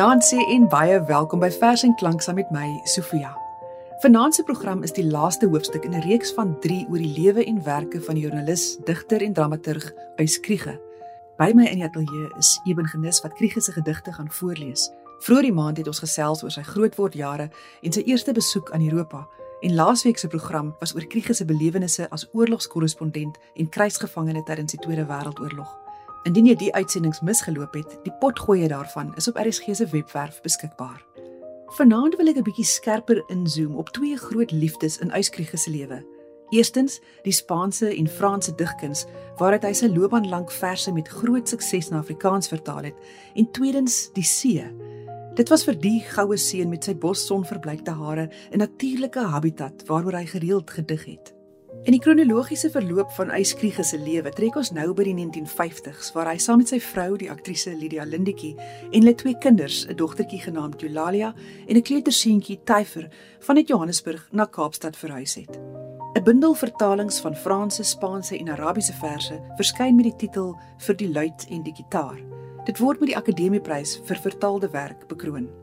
Goeienaand sê en baie welkom by Vers en Klank saam met my, Sofia. Vanaand se program is die laaste hoofstuk in 'n reeks van 3 oor die lewe en werke van die joernalis, digter en dramaturg Uys Kriege. By my in die ateljee is Eben Genis wat Kriege se gedigte gaan voorlees. Vroeger die maand het ons gesels oor sy grootwordjare en sy eerste besoek aan Europa. En laasweek se program was oor Kriege se belewennisse as oorlogskorrespondent en krygsgevangene tydens die Tweede Wêreldoorlog. Indien jy die uitsendings misgeloop het, die potgoeie daarvan is op RSG se webwerf beskikbaar. Vanaand wil ek 'n bietjie skerper inzoom op twee groot liefdes in Uyskriege se lewe. Eerstens, die Spaanse en Franse digkuns waaruit hy sy loopbaan lank verse met groot sukses na Afrikaans vertaal het, en tweedens, die see. Dit was vir die goue seun met sy bossonverbleikte hare 'n natuurlike habitat waaroor hy gereeld gedig het. In die kronologiese verloop van Eyskriege se lewe trek ons nou by die 1950s waar hy saam met sy vrou, die aktrise Lydia Lindetjie, en hulle twee kinders, 'n dogtertjie genaamd Eulalia en 'n kleuterseentjie Tyfer, van Johannesburg na Kaapstad verhuis het. 'n Bundel vertalings van Franse, Spaanse en Arabiese verse verskyn met die titel Vir die luit en die gitaar. Dit word met die Akademieprys vir vertaalde werk bekroon.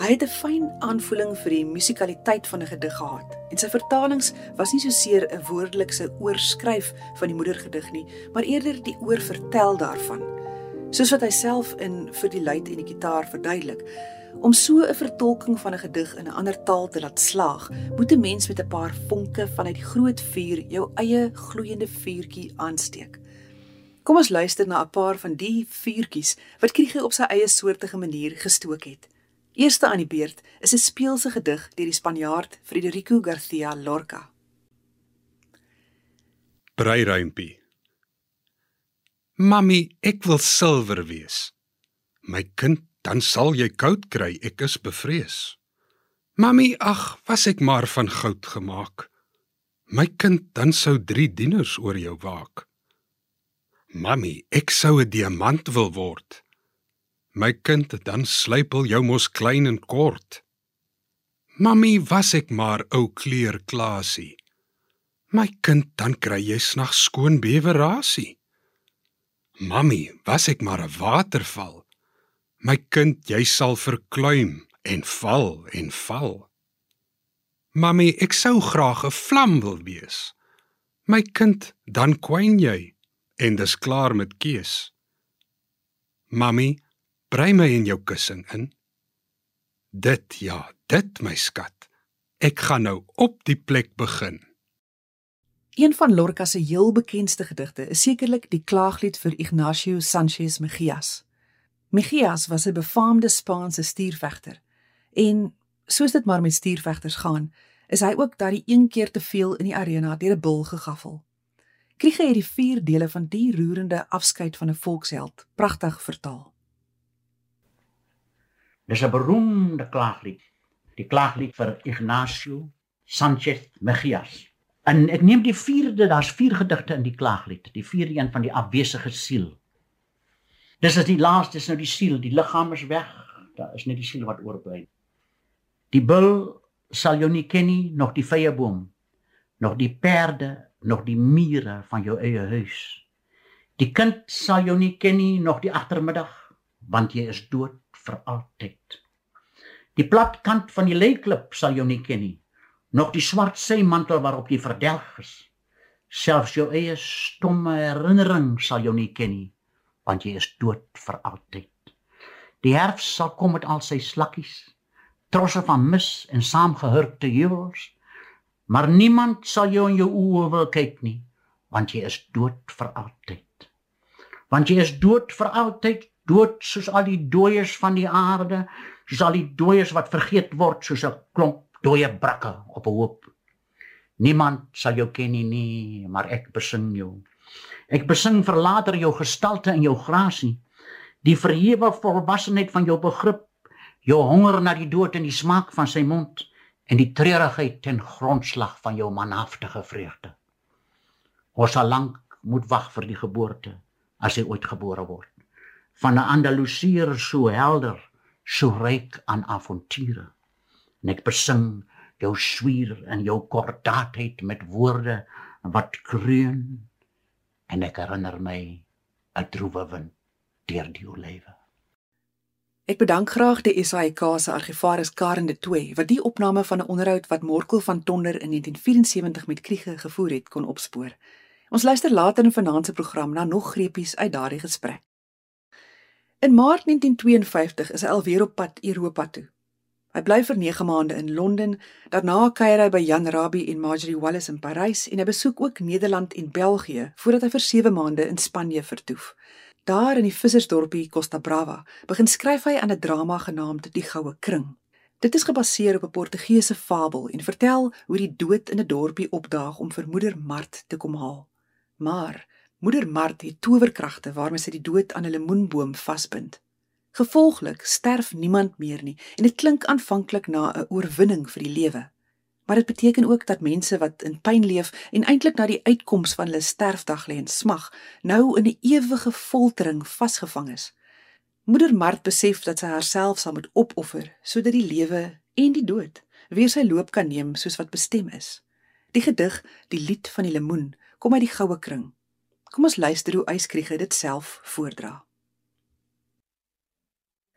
Hy het 'n fyn aanvoeling vir die musikaliteit van 'n gedig gehad en sy vertalings was nie so seer 'n woordelikse oorskryf van die moedergedig nie, maar eerder die oorvertel daarvan. Soos wat hy self in vir die luit en die gitaar verduidelik, om so 'n vertolking van 'n gedig in 'n ander taal te laat slaag, moet 'n mens met 'n paar vonke vanuit die groot vuur jou eie gloeiende vuurtjie aansteek. Kom ons luister na 'n paar van die vuurtjies wat Kriege op sy eie soortige manier gestook het. Eerste aan die beurt is 'n speelse gedig deur die Spanjaard Federico Garcia Lorca. Breiruimpie. Mamy, ek wil silwer wees. My kind, dan sal jy koud kry, ek is bevrees. Mamy, ag, was ek maar van goud gemaak. My kind, dan sou 3 dieners oor jou waak. Mamy, ek sou 'n diamant wil word. My kind, dan slypel jou mos klein en kort. Mamy, was ek maar ou kleur klasie. My kind, dan kry jy snag skoon bewerasie. Mamy, was ek maar 'n waterval. My kind, jy sal verkluim en val en val. Mamy, ek sou graag 'n vlam wil wees. My kind, dan kwyn jy en dis klaar met keus. Mamy, Brei my in jou kussing in. Dit ja, dit my skat. Ek gaan nou op die plek begin. Een van Lorca se heel bekendste gedigte is sekerlik die klaaglied vir Ignacio Sanchez Mejias. Mejias was 'n befaamde Spaanse stuurvegter en soos dit maar met stuurvegters gaan, is hy ook daardie een keer te veel in die arena deur 'n bul gegaffel. Kriege het die vier dele van die roerende afskeid van 'n volksheld pragtig vertaal. Dis 'n beroemde klaaglied. Die klaaglied vir Ignacio Sanchez Mejias. En ek neem die vierde, daar's vier gedigte in die klaaglied, die vierde een van die afwesige siel. Dis is die laaste, dis nou die siel, die liggaam is weg, daar is net die siel wat oorbly. Die bul sal jou nie ken nie, nog die vrye boom, nog die perde, nog die mure van jou eie huis. Die kind sal jou nie ken nie, nog die agtermiddag, want jy is dood vir altyd. Die plat kant van die leiklip sal jou nie ken nie. Nog die swart seimantel waarop jy verdelg is. Selfs jou eie stomme herinnering sal jou nie ken nie, want jy is dood vir altyd. Die herfs sal kom met al sy slakkies, trosse van mis en saamgehurkte heuwels, maar niemand sal jou in jou oë wil kyk nie, want jy is dood vir altyd. Want jy is dood vir altyd, dood soos al die dooies van die aarde, soos al die dooies wat vergeet word soos 'n klomp dooie brakke op 'n hoop. Niemand sal jou ken nie, nie, maar ek besing jou. Ek besing vir later jou gestalte en jou grasie, die verhewe volwassenheid van jou begrip, jou honger na die dood en die smaak van sy mond en die treurigheid ten grondslag van jou manhaftige vreugde. Ons sal lank moet wag vir die geboorte as hy ooit gebore word van 'n Andalusier so helder, so ryk aan avonture. En ek besing jou swier en jou kordaatheid met woorde wat kreun en ek herinner my 'n droewe wind deur die olywe. Ek bedank graag die SAIK se argivaris Karen de Tooy wat die opname van 'n onderhoud wat Morkel van Tonder in 1974 met Kriege gevoer het kon opspoor. Ons luister later in vanaand se program na nog greepies uit daardie gesprek. In Maart 1952 is hy alweer op pad Europa toe. Hy bly vir 9 maande in Londen, daarna kuier hy by Jan Rabie en Marjorie Wallace in Parys en hy besoek ook Nederland en België voordat hy vir 7 maande in Spanje vertoef. Daar in die vissersdorpie Costa Brava begin skryf hy aan 'n drama genaamd Die Goue Kring. Dit is gebaseer op 'n Portugese fabel en vertel hoe die dood in 'n dorpie opdaag om vir moeder Mart te kom haal. Maar moeder Mart het towerkragte waarmee sy die dood aan 'n lemoenboom vasbind. Gevolglik sterf niemand meer nie en dit klink aanvanklik na 'n oorwinning vir die lewe. Maar dit beteken ook dat mense wat in pyn leef en eintlik na die uitkoms van hulle sterfdag lê en smag, nou in 'n ewige foltering vasgevang is. Moeder Mart besef dat sy haarself sal moet opoffer sodat die lewe en die dood weer sy loop kan neem soos wat bestem is. Die gedig, die lied van die lemoen, kom uit die goue kring. Kom ons luister hoe Eyskriege dit self voordra.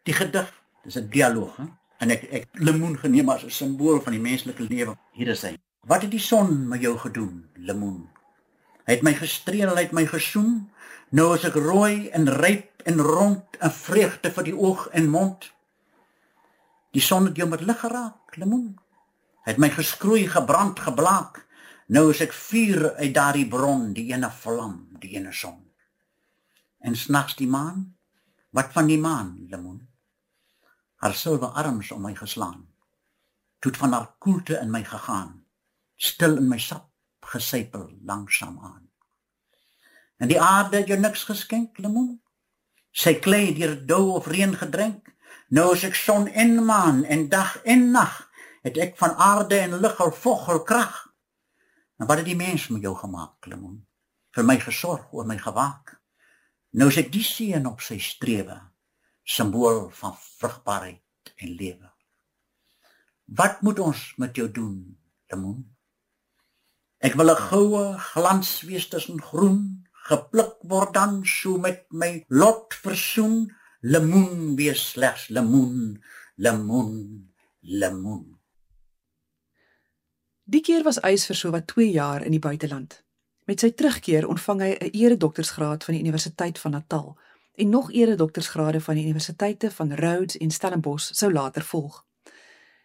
Die gedig, dis 'n dialoog, hè? En ek ek lemoen geneem as 'n simbool van die menslike lewe. Hier is hy. Wat het die son met jou gedoen, lemoen? Hy het my gestreel, hy het my gesoen. Nou as ek rooi en ryp en rond, 'n vreugde vir die oog en mond. Die son het jou met lig geraak, lemoen. Hy het my geskroei, gebrand, geblaak. Nou is ek vuur uit daardie bron, die ene vlam, die ene son. En snags die maan? Wat van die maan, lemoen? haar silwer arms om my geslaan. Toe van haar koelte in my gegaan, stil in my sap gesypel langsam aan. En die aarde het jou niks geskenk, lemoen. Sy klei deur dou of reën gedrink. Nou as ek son en maan en dag en nag, het ek van aarde en lug al vogel krag. En wat het die mens met jou gemaak, lemoen? Vir my gesorg oor my gewaak. Nou as ek die seën op sy strewe simbool van vrugbaarheid en lewe. Wat moet ons met jou doen, Lemoen? Ek wil 'n goue glans wees tussen groen, gepluk word dan so met my lot versoen, lemoen wees slegs lemoen, lemoen, lemoen. Die keer was Eis vir so wat 2 jaar in die buiteland. Met sy terugkeer ontvang hy 'n eredoktorsgraad van die Universiteit van Natal en nog ere doktorsgrade van die universiteite van Rhodes en Stellenbosch sou later volg.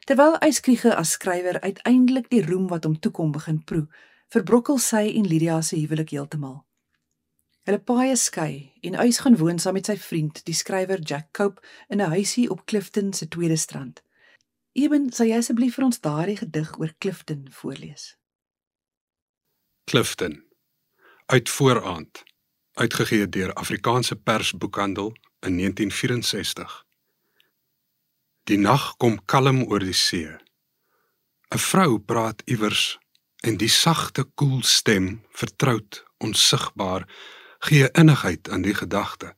Terwyl Eyskriege as skrywer uiteindelik die roem wat hom toekom begin proe, verbrokkel sy en Lydia se huwelik heeltemal. Hulle paai skei en Eys gaan woon saam met sy vriend, die skrywer Jack Cope, in 'n huisie op Clifton se tweede strand. Eben, sal jy asseblief vir ons daardie gedig oor Clifton voorlees? Clifton uit vooraand uitgegee deur Afrikaanse Persboekhandel in 1964. Die nag kom kalm oor die see. 'n Vrou praat iewers en die sagte koel stem, vertroud, onsigbaar, gee innigheid aan die gedagte.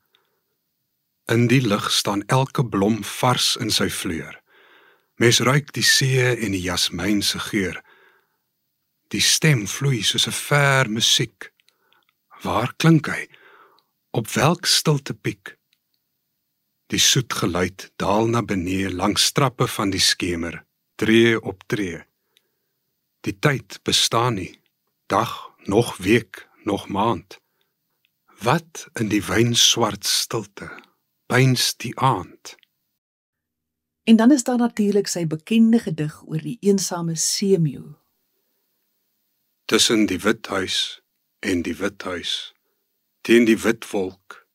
In die lig staan elke blom vars in sy vleur. Mens ruik die see en die jasmiin se geur. Die stem vloei soos 'n ver musiek Waar klink hy? Op welk stilte piek? Die soet geluid daal na benee langs trappe van die skemer, tree op tree. Die tyd bestaan nie. Dag, nog week, nog maand. Wat in die wynswart stilte pyns die aand. En dan is daar natuurlik sy bekende gedig oor die eensame seemeeu. Tussen die wit huis en die wit huis teen die wit wolk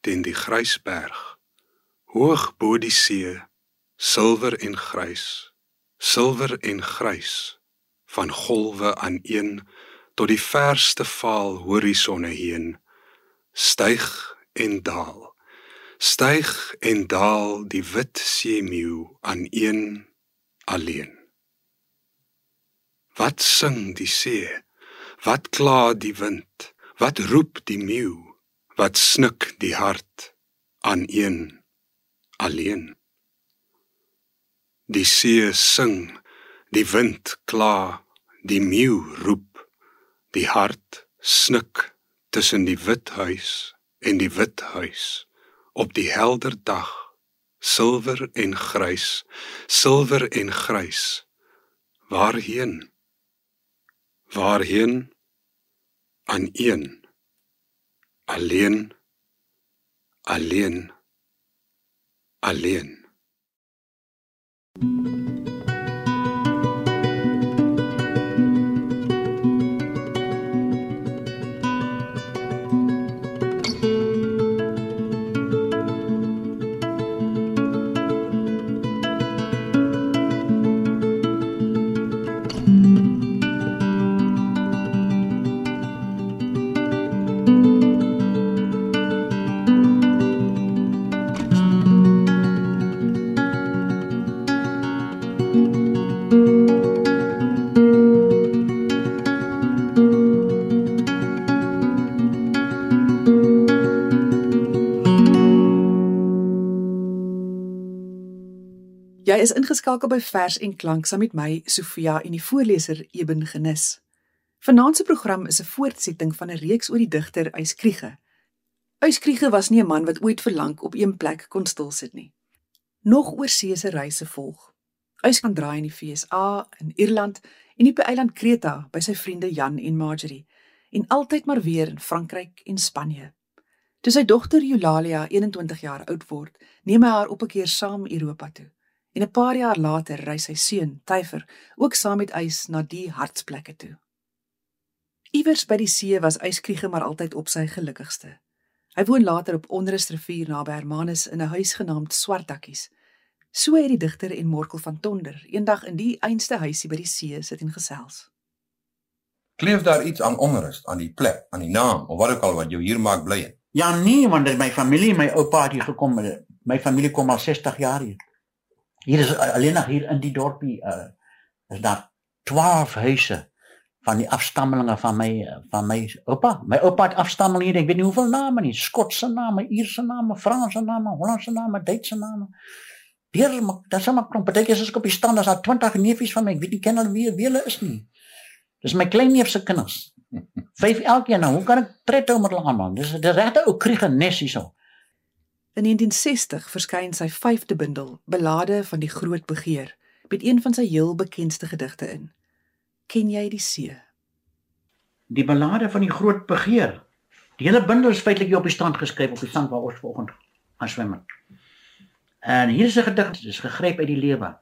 teen die grys berg hoog bo die see silwer en grys silwer en grys van golwe aan een tot die verste vaal horisonne heen styg en daal styg en daal die wit seemeeu aan een alleen wat sing die see Wat kla die wind? Wat roep die meeu? Wat snik die hart aan een alleen? Die see sing, die wind kla, die meeu roep, die hart snik tussen die wit huis en die wit huis op die helder dag silwer en grys, silwer en grys. Waarheen? Waarheen? Aan een. Alleen. Alleen. Alleen. Jy is ingeskakel by Vers en Klank saam met my Sofia en die voorleser Eben Genis. Vanaand se program is 'n voortsetting van 'n reeks oor die digter Uyskriege. Uyskriege was nie 'n man wat ooit vir lank op een plek kon stil sit nie. Nog oorsee se reise volg. Uys kan draai in die FSA, in Ierland en op die eiland Kreta by sy vriende Jan en Marjorie en altyd maar weer in Frankryk en Spanje. Toe sy dogter Eulalia 21 jaar oud word, neem hy haar op 'n keer saam Europa toe. En 'n paar jaar later reis sy seun, Tyfer, ook saam met Ys na die hartsplekke toe. Iewers by die see was Yskriege maar altyd op sy gelukkigste. Hy woon later op Onrustrivier naby Hermanus in 'n huis genaamd Swartakkies. So het die digter en Morkel van Tonder eendag in die einste huisie by die see sit en gesels. Kleef daar iets aan onrus aan die plek, aan die naam of wat ook al wat jou hier maak bly? Ja nee, want dit is my familie, my oupa het hier gekom. My familie kom al 60 jaar hier. Hier is alleen nog hier in die dorpie uh is daar 12 huise van die afstammelinge van my van my oupa. My oupa het afstammeling hier, ek weet nie hoeveel name nie, Skotse name, Ierse name, Franse name, Hollandse name, Duitse name. Deur maar daar sê maar partytjies as ek op die stand as daar 20 neefies van my, ek weet nie ken hulle wie wie hulle is nie. Dis my kleinneef se kinders. Vyf elkeen nou, hoe kan ek tred hou met hulle almal? Dis 'n regte ou kriegenes hierso. In 1960 verskyn sy 5de bundel, Belade van die Groot Begeer, met een van sy heel bekendste gedigte in. Ken jy die see? Die Belade van die Groot Begeer. Die hele bundel is feitelik hier op die strand geskryf op die strand waar ons vanoggend gaan swem. En hier is 'n gedig, dit is gegryp uit die lewe.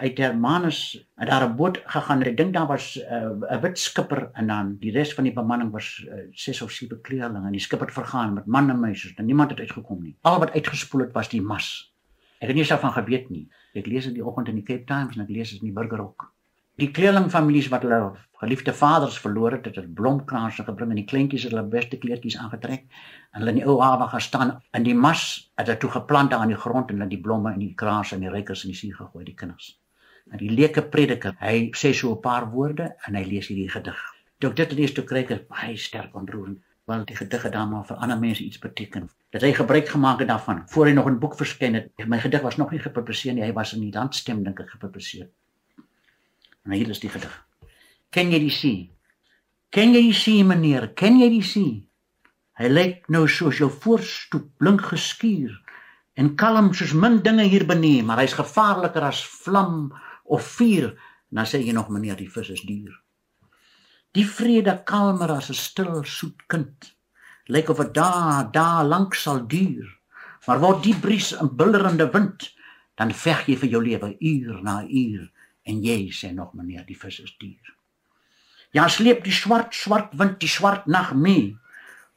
Uit Hermanus het daar 'n boot gegaan. Ek dink daar was 'n uh, wit skipper en dan die res van die bemanning was uh, ses of sewe kleerlinge en die skipper het vergaan met manne en meisies en niemand het uitgekom nie. Al wat uitgespoel het was die mas. Ek het nie self van geweet nie. Ek lees dit die oggend in die Cape Times en ek lees dit in die Burgerhoek. Die kleerlingfamilies wat hulle geliefde vaders verloor het, het hulle blomkranse gebring en die kleintjies het hulle beste kleertjies aangetrek en hulle in die ou hawe gaan staan in die mas het hulle toe geplant aan die grond en hulle die blomme en die kranse en die rykers in die see gegooi die kinders. En die leuke prediker, hy sê so 'n paar woorde en hy lees hierdie gedig. Toe ek dit lees toe kry ek baie sterk ontroering want die gedige dan maar vir ander mense iets beteken. Dat hy gebruik gemaak het daarvan voor hy nog 'n boek verskyn het. My gedig was nog nie gepubliseer nie, hy was in die Landstem dink ek gepubliseer. En hier is die gedig. Ken jy die see? Ken jy die see, meneer? Ken jy die see? Hy lyk nou soos jou voorstoep blink geskuur en kalm soos min dinge hier benee, maar hy's gevaarliker as vlam of vuur. Dan sê jy nog meneer, die vis is duur. Die vrede kalmer as 'n stil soet kind. Lyk of dit daar daar lank sal duur. Maar word die bries 'n billerende wind, dan veg jy vir jou lewe uur na uur en jy sê nog meneer, die vis is duur. Ja, sleep die swart swart wind die swart nag mee.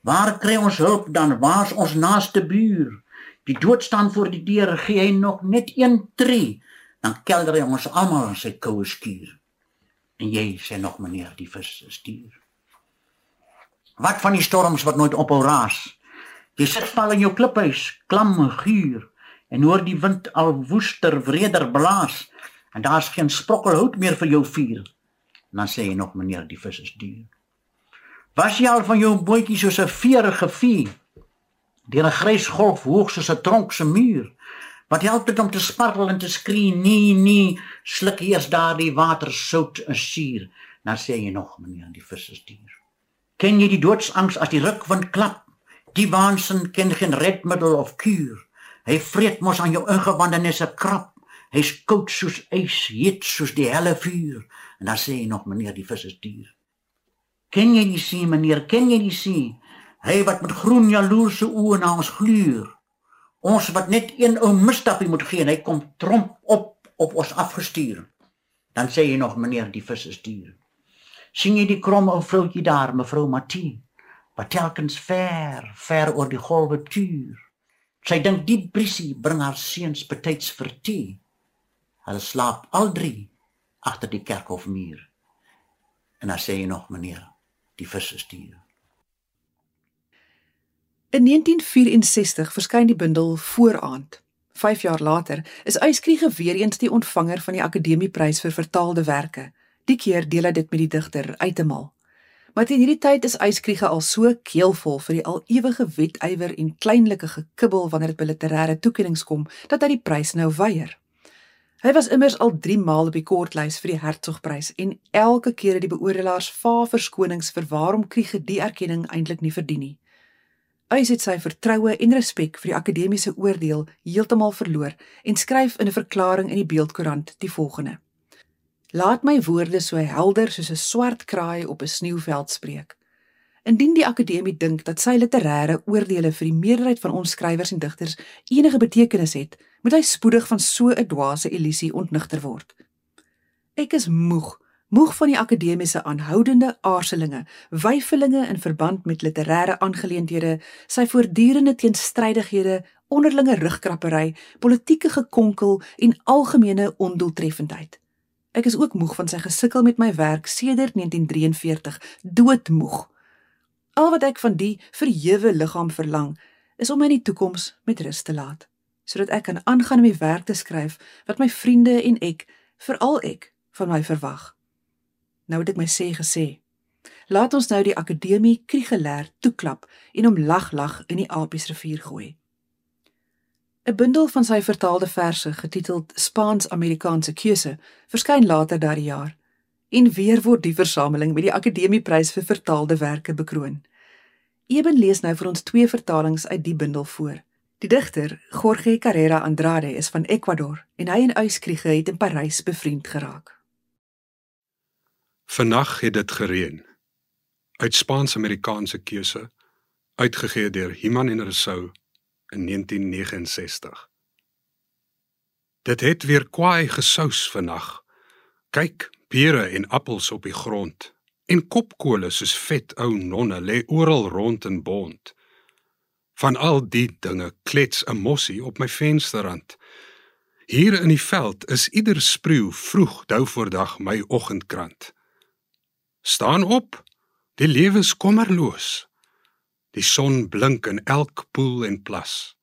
Waar kry ons hulp dan? Waar's ons naaste buur? Die dood staan voor die deur, gee hy nog net een tree, dan kelder hy ons almal in sy koue skuur. En jy sê nog meneer, die vis is duur. Wat van die storms wat nooit ophou raas? Jy sit val in jou kliphuis, klam en guur en hoor die wind al woester wreder blaas en daar's geen sprokkel hout meer vir jou vuur. En dan sê jy nog meneer, die vis is duur. Was jy al van jou bootjie soos 'n veer gevee? Deur 'n grys golf hoog soos 'n tronk se muur. Wat help dit om te spartel en te skree? Nee, nee, sluk eers daardie water sout en suur. Dan sê jy nog meneer, die vis is duur. Ken jy die doodsangs as die rukwind klap? Die waansin ken geen redmiddel of kuur. Hy vreet mos aan jou ingewande nes 'n krap. Hy's koud soos ys, heet soos die helle vuur. En dan sê hy nog meneer die vis is duur. Ken jy nie sien meneer, ken jy nie sien? Hy wat met groen jaloerse oë na ons gluur. Ons wat net een ou misstapie moet gee en hy kom tromp op op ons afgestuur. Dan sê jy nog meneer die vis is duur. sien jy die krom ou vroutjie daar, mevrou Matie? Wat telkens ver, ver oor die golwe tuur. Sy dink die briesie bring haar seuns betyds vir tee. Hulle slaap al drie agter die kerkhofmuur. En dan sê jy nog meneer, die vis is duur. In 1964 verskyn die bundel Vooraand. 5 jaar later is Uyskriege weer eens die ontvanger van die Akademieprys vir vertaalde werke. Die keer deel hy dit met die digter Uitemal. Maar teen hierdie tyd is Uyskriege al so keelvol vir die al ewige wetywer en kleinlike gekibbel wanneer dit by literêre toekennings kom dat hy die prys nou weier. Hy was immers al 3 maal op die kortlys vir die Hertzogprys en elke keer het die beoordelaars va verskonings vir waarom Kriege die erkenning eintlik nie verdien nie. Hy het sy vertroue en respek vir die akademiese oordeel heeltemal verloor en skryf in 'n verklaring in die Beeldkoerant die volgende: Laat my woorde so helder soos 'n swart kraai op 'n sneeuveld spreek. Indien die akademie dink dat sy literêre oordeele vir die meerderheid van ons skrywers en digters enige betekenis het, moet hy spoedig van so 'n dwaase illusie ontnigter word. Ek is moeg, moeg van die akademiese aanhoudende aarselinge, weifelinge in verband met literêre aangeleenthede, sy voortdurende teenstrydighede, onderlinge rugkrappery, politieke gekonkel en algemene ondoeltreffendheid. Ek is ook moeg van sy gesukkel met my werk sedert 1943, doodmoeg. Al wat ek van die verhewe liggaam verlang, is om my in die toekoms met rus te laat, sodat ek kan aangaan om die werk te skryf wat my vriende en ek, veral ek, van my verwag. Nou het ek my sê gesê. Laat ons nou die akademie kriegelaar toeklap en hom lag lag in die Apies rivier gooi. 'n Bundel van sy vertaalde verse getiteld Spaans-Amerikaanse keuse verskyn later daardie jaar en weer word die versameling met die Akademieprys vir vertaalde werke bekroon. Eben lees nou vir ons twee vertalings uit die bundel voor. Die digter, Jorge Carrera Andrade, is van Ecuador en hy en Uyskriege het in Parys bevriend geraak. Vannag het dit gereën. Uit Spaans-Amerikaanse keuse, uitgegee deur Iman en Rousseau in 1969. Dit het weer kwaai gesous vannag. Kyk, pere en appels op die grond en kopkole soos vet ou nonne lê oral rond in bond. Van al die dinge klets 'n mossie op my vensterrand. Hier in die veld is ieder sproe vroeg dou voor dag my oggendkrant. Staan op, die lewe is kommerloos. Die son blink in elk poel en plas.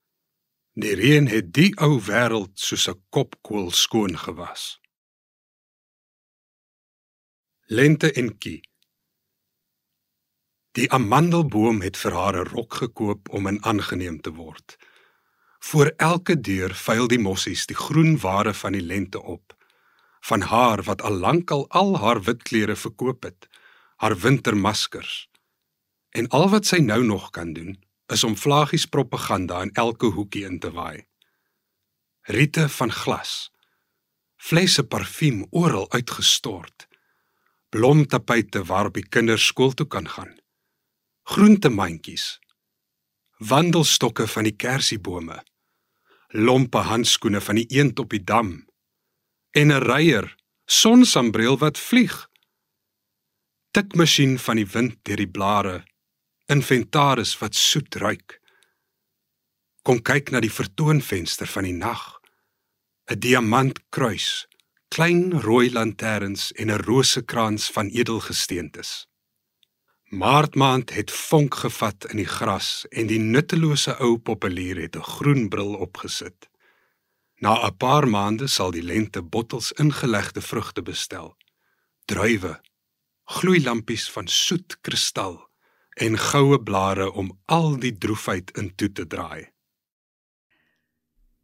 Die reën het die ou wêreld soos 'n kopkoel skoon gewas. Lente en kie. Die amandelboom het vir haar 'n rok gekoop om in aangeneem te word. Voor elke deur vuil die mossies die groen ware van die lente op. Van haar wat al lankal al haar wit klere verkoop het, haar wintermaskers, En al wat sy nou nog kan doen, is om vlaggies propaganda in elke hoekie in te waai. Riete van glas. Flesse parfuum oral uitgestort. Blomtapuite waarop die kinders skool toe kan gaan. Groentemandjies. Wandelstokke van die kersiebome. Lompe handskoene van die eend op die dam. En 'n reier, sonsambreel wat vlieg. Tikmasjien van die wind deur die blare inventaris wat soet ruik. Kom kyk na die vertoonvenster van die nag. 'n Diamantkruis, klein rooi lanterns en 'n rosekrans van edelgesteentes. Maartmaand het vonk gevat in die gras en die nuttelose ou populier het 'n groen bril opgesit. Na 'n paar maande sal die lente bottels ingelegde vrugte bestel. Druiwe, gloeilampies van soet kristal en goue blare om al die droefheid in toe te draai.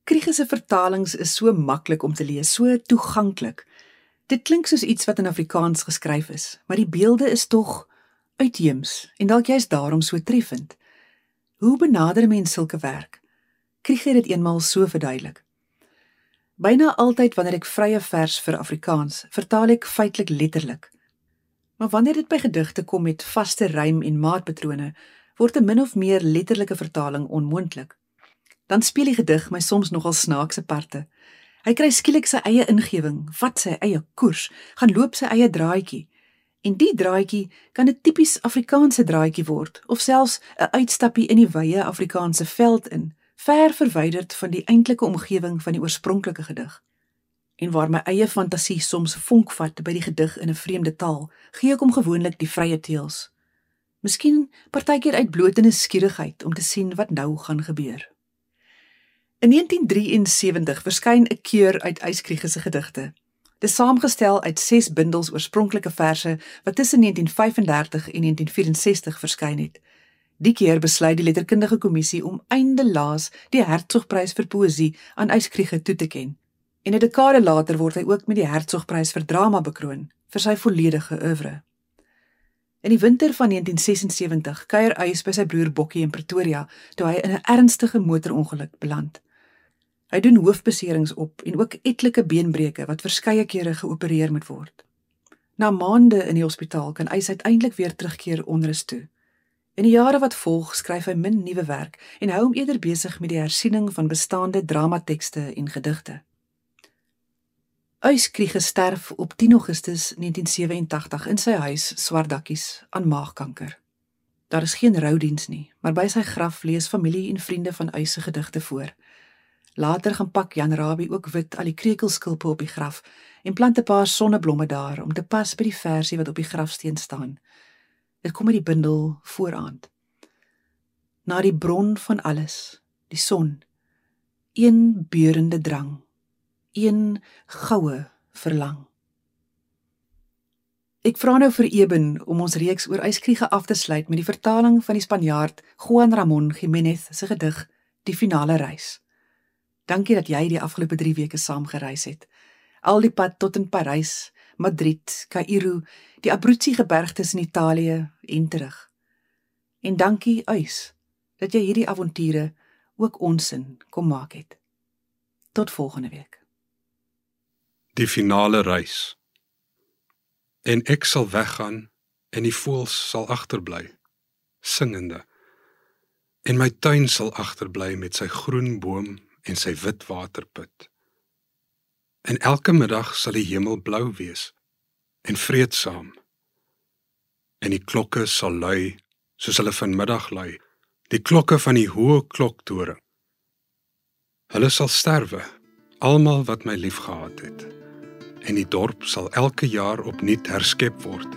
Kriege se vertalings is so maklik om te lees, so toeganklik. Dit klink soos iets wat in Afrikaans geskryf is, maar die beelde is tog uitheems en dalk jy's daarom so treffend. Hoe benader mens sulke werk? Krieger het dit eenmaal so verduidelik. Byna altyd wanneer ek vrye vers vir Afrikaans, vertaal ek feitelik letterlik. Maar wanneer dit by gedigte kom met vaste rym en maatpatrone, word 'n min of meer letterlike vertaling onmoontlik. Dan speel die gedig my soms nogal snaakse parte. Hy kry skielik sy eie ingewing, vat sy eie koers, gaan loop sy eie draadjie. En die draadjie kan 'n tipies Afrikaanse draadjie word of selfs 'n uitstappie in die wye Afrikaanse veld in ver verwyderd van die eintlike omgewing van die oorspronklike gedig. En waar my eie fantasie soms vonk vat by die gedig in 'n vreemde taal, gee ek hom gewoonlik die vrye teels. Miskien partykeer uit blote nuuskierigheid om te sien wat nou gaan gebeur. In 1973 verskyn 'n keur uit Eyskriege se gedigte. Dit is saamgestel uit 6 bundels oorspronklike verse wat tussen 1935 en 1964 verskyn het. Die keer besluit die letterkundige kommissie om eindelaas die Hertzogprys vir poësie aan Eyskriege toe te ken. En 'n dekade later word hy ook met die Hertzogprys vir drama bekroon vir sy volledige oeuvre. In die winter van 1976 kuier Eys by sy broer Bokkie in Pretoria toe hy in 'n ernstige motorongeluk beland. Hy doen hoofbeserings op en ook etlike beenbreuke wat verskeie kere geopereer moet word. Na maande in die hospitaal kan Eys uiteindelik weer terugkeer onrus toe. In die jare wat volg, skryf hy min nuwe werk en hou hom eerder besig met die hersiening van bestaande dramatekste en gedigte. Uyskrieg gesterf op 10 Augustus 1987 in sy huis Swartdakkies aan maagkanker. Daar is geen roudiens nie, maar by sy graf lees familie en vriende van Uys se gedigte voor. Later gaan pak Jan Rabie ook wit al die krekelskulpe op die graf en plant 'n paar sonneblomme daar om te pas by die versie wat op die grafsteen staan. Dit kom uit die bundel Vooraand. Na die bron van alles, die son, een beurende drang, een goue verlang. Ek vra nou vir Eben om ons reeks oor yskriege af te sluit met die vertaling van die Spanjaard Juan Ramon Jiménez se gedig Die finale reis. Dankie dat jy die afgelope 3 weke saam gereis het. Al die pad tot in Parys Madrid, Kaïro, die Abruzzi gebergtes in Italië en terug. En dankie Uys dat jy hierdie avonture ook ons in kom maak het. Tot volgende week. Die finale reis. En ek sal weggaan en die voëls sal agterbly singende. En my tuin sal agterbly met sy groen boom en sy wit waterput. En elke middag sal die hemel blou wees en vreedsaam. En die klokke sal lui soos hulle vanmiddag lui, die klokke van die hoë kloktoring. Hulle sal sterwe, almal wat my liefgehad het. En die dorp sal elke jaar opnuut herskep word.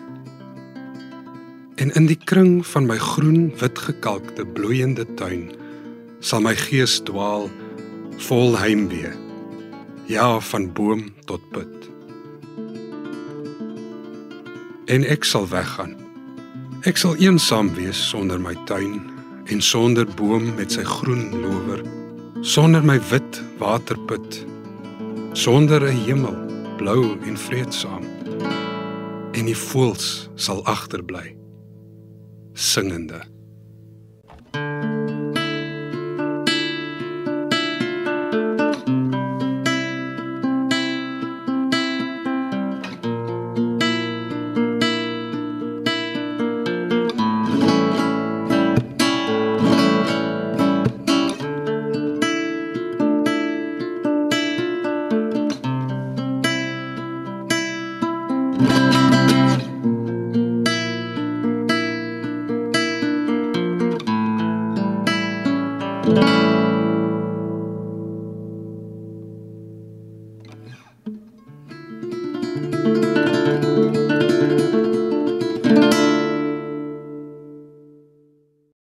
En in die kring van my groen wit gekalkte bloeiende tuin sal my gees dwaal vol heimwee ja van boom tot put. En ek sal weggaan. Ek sal eensaam wees sonder my tuin en sonder boom met sy groen lower, sonder my wit waterput, sonder 'n hemel blou en vreedsaam. En die voëls sal agterbly singende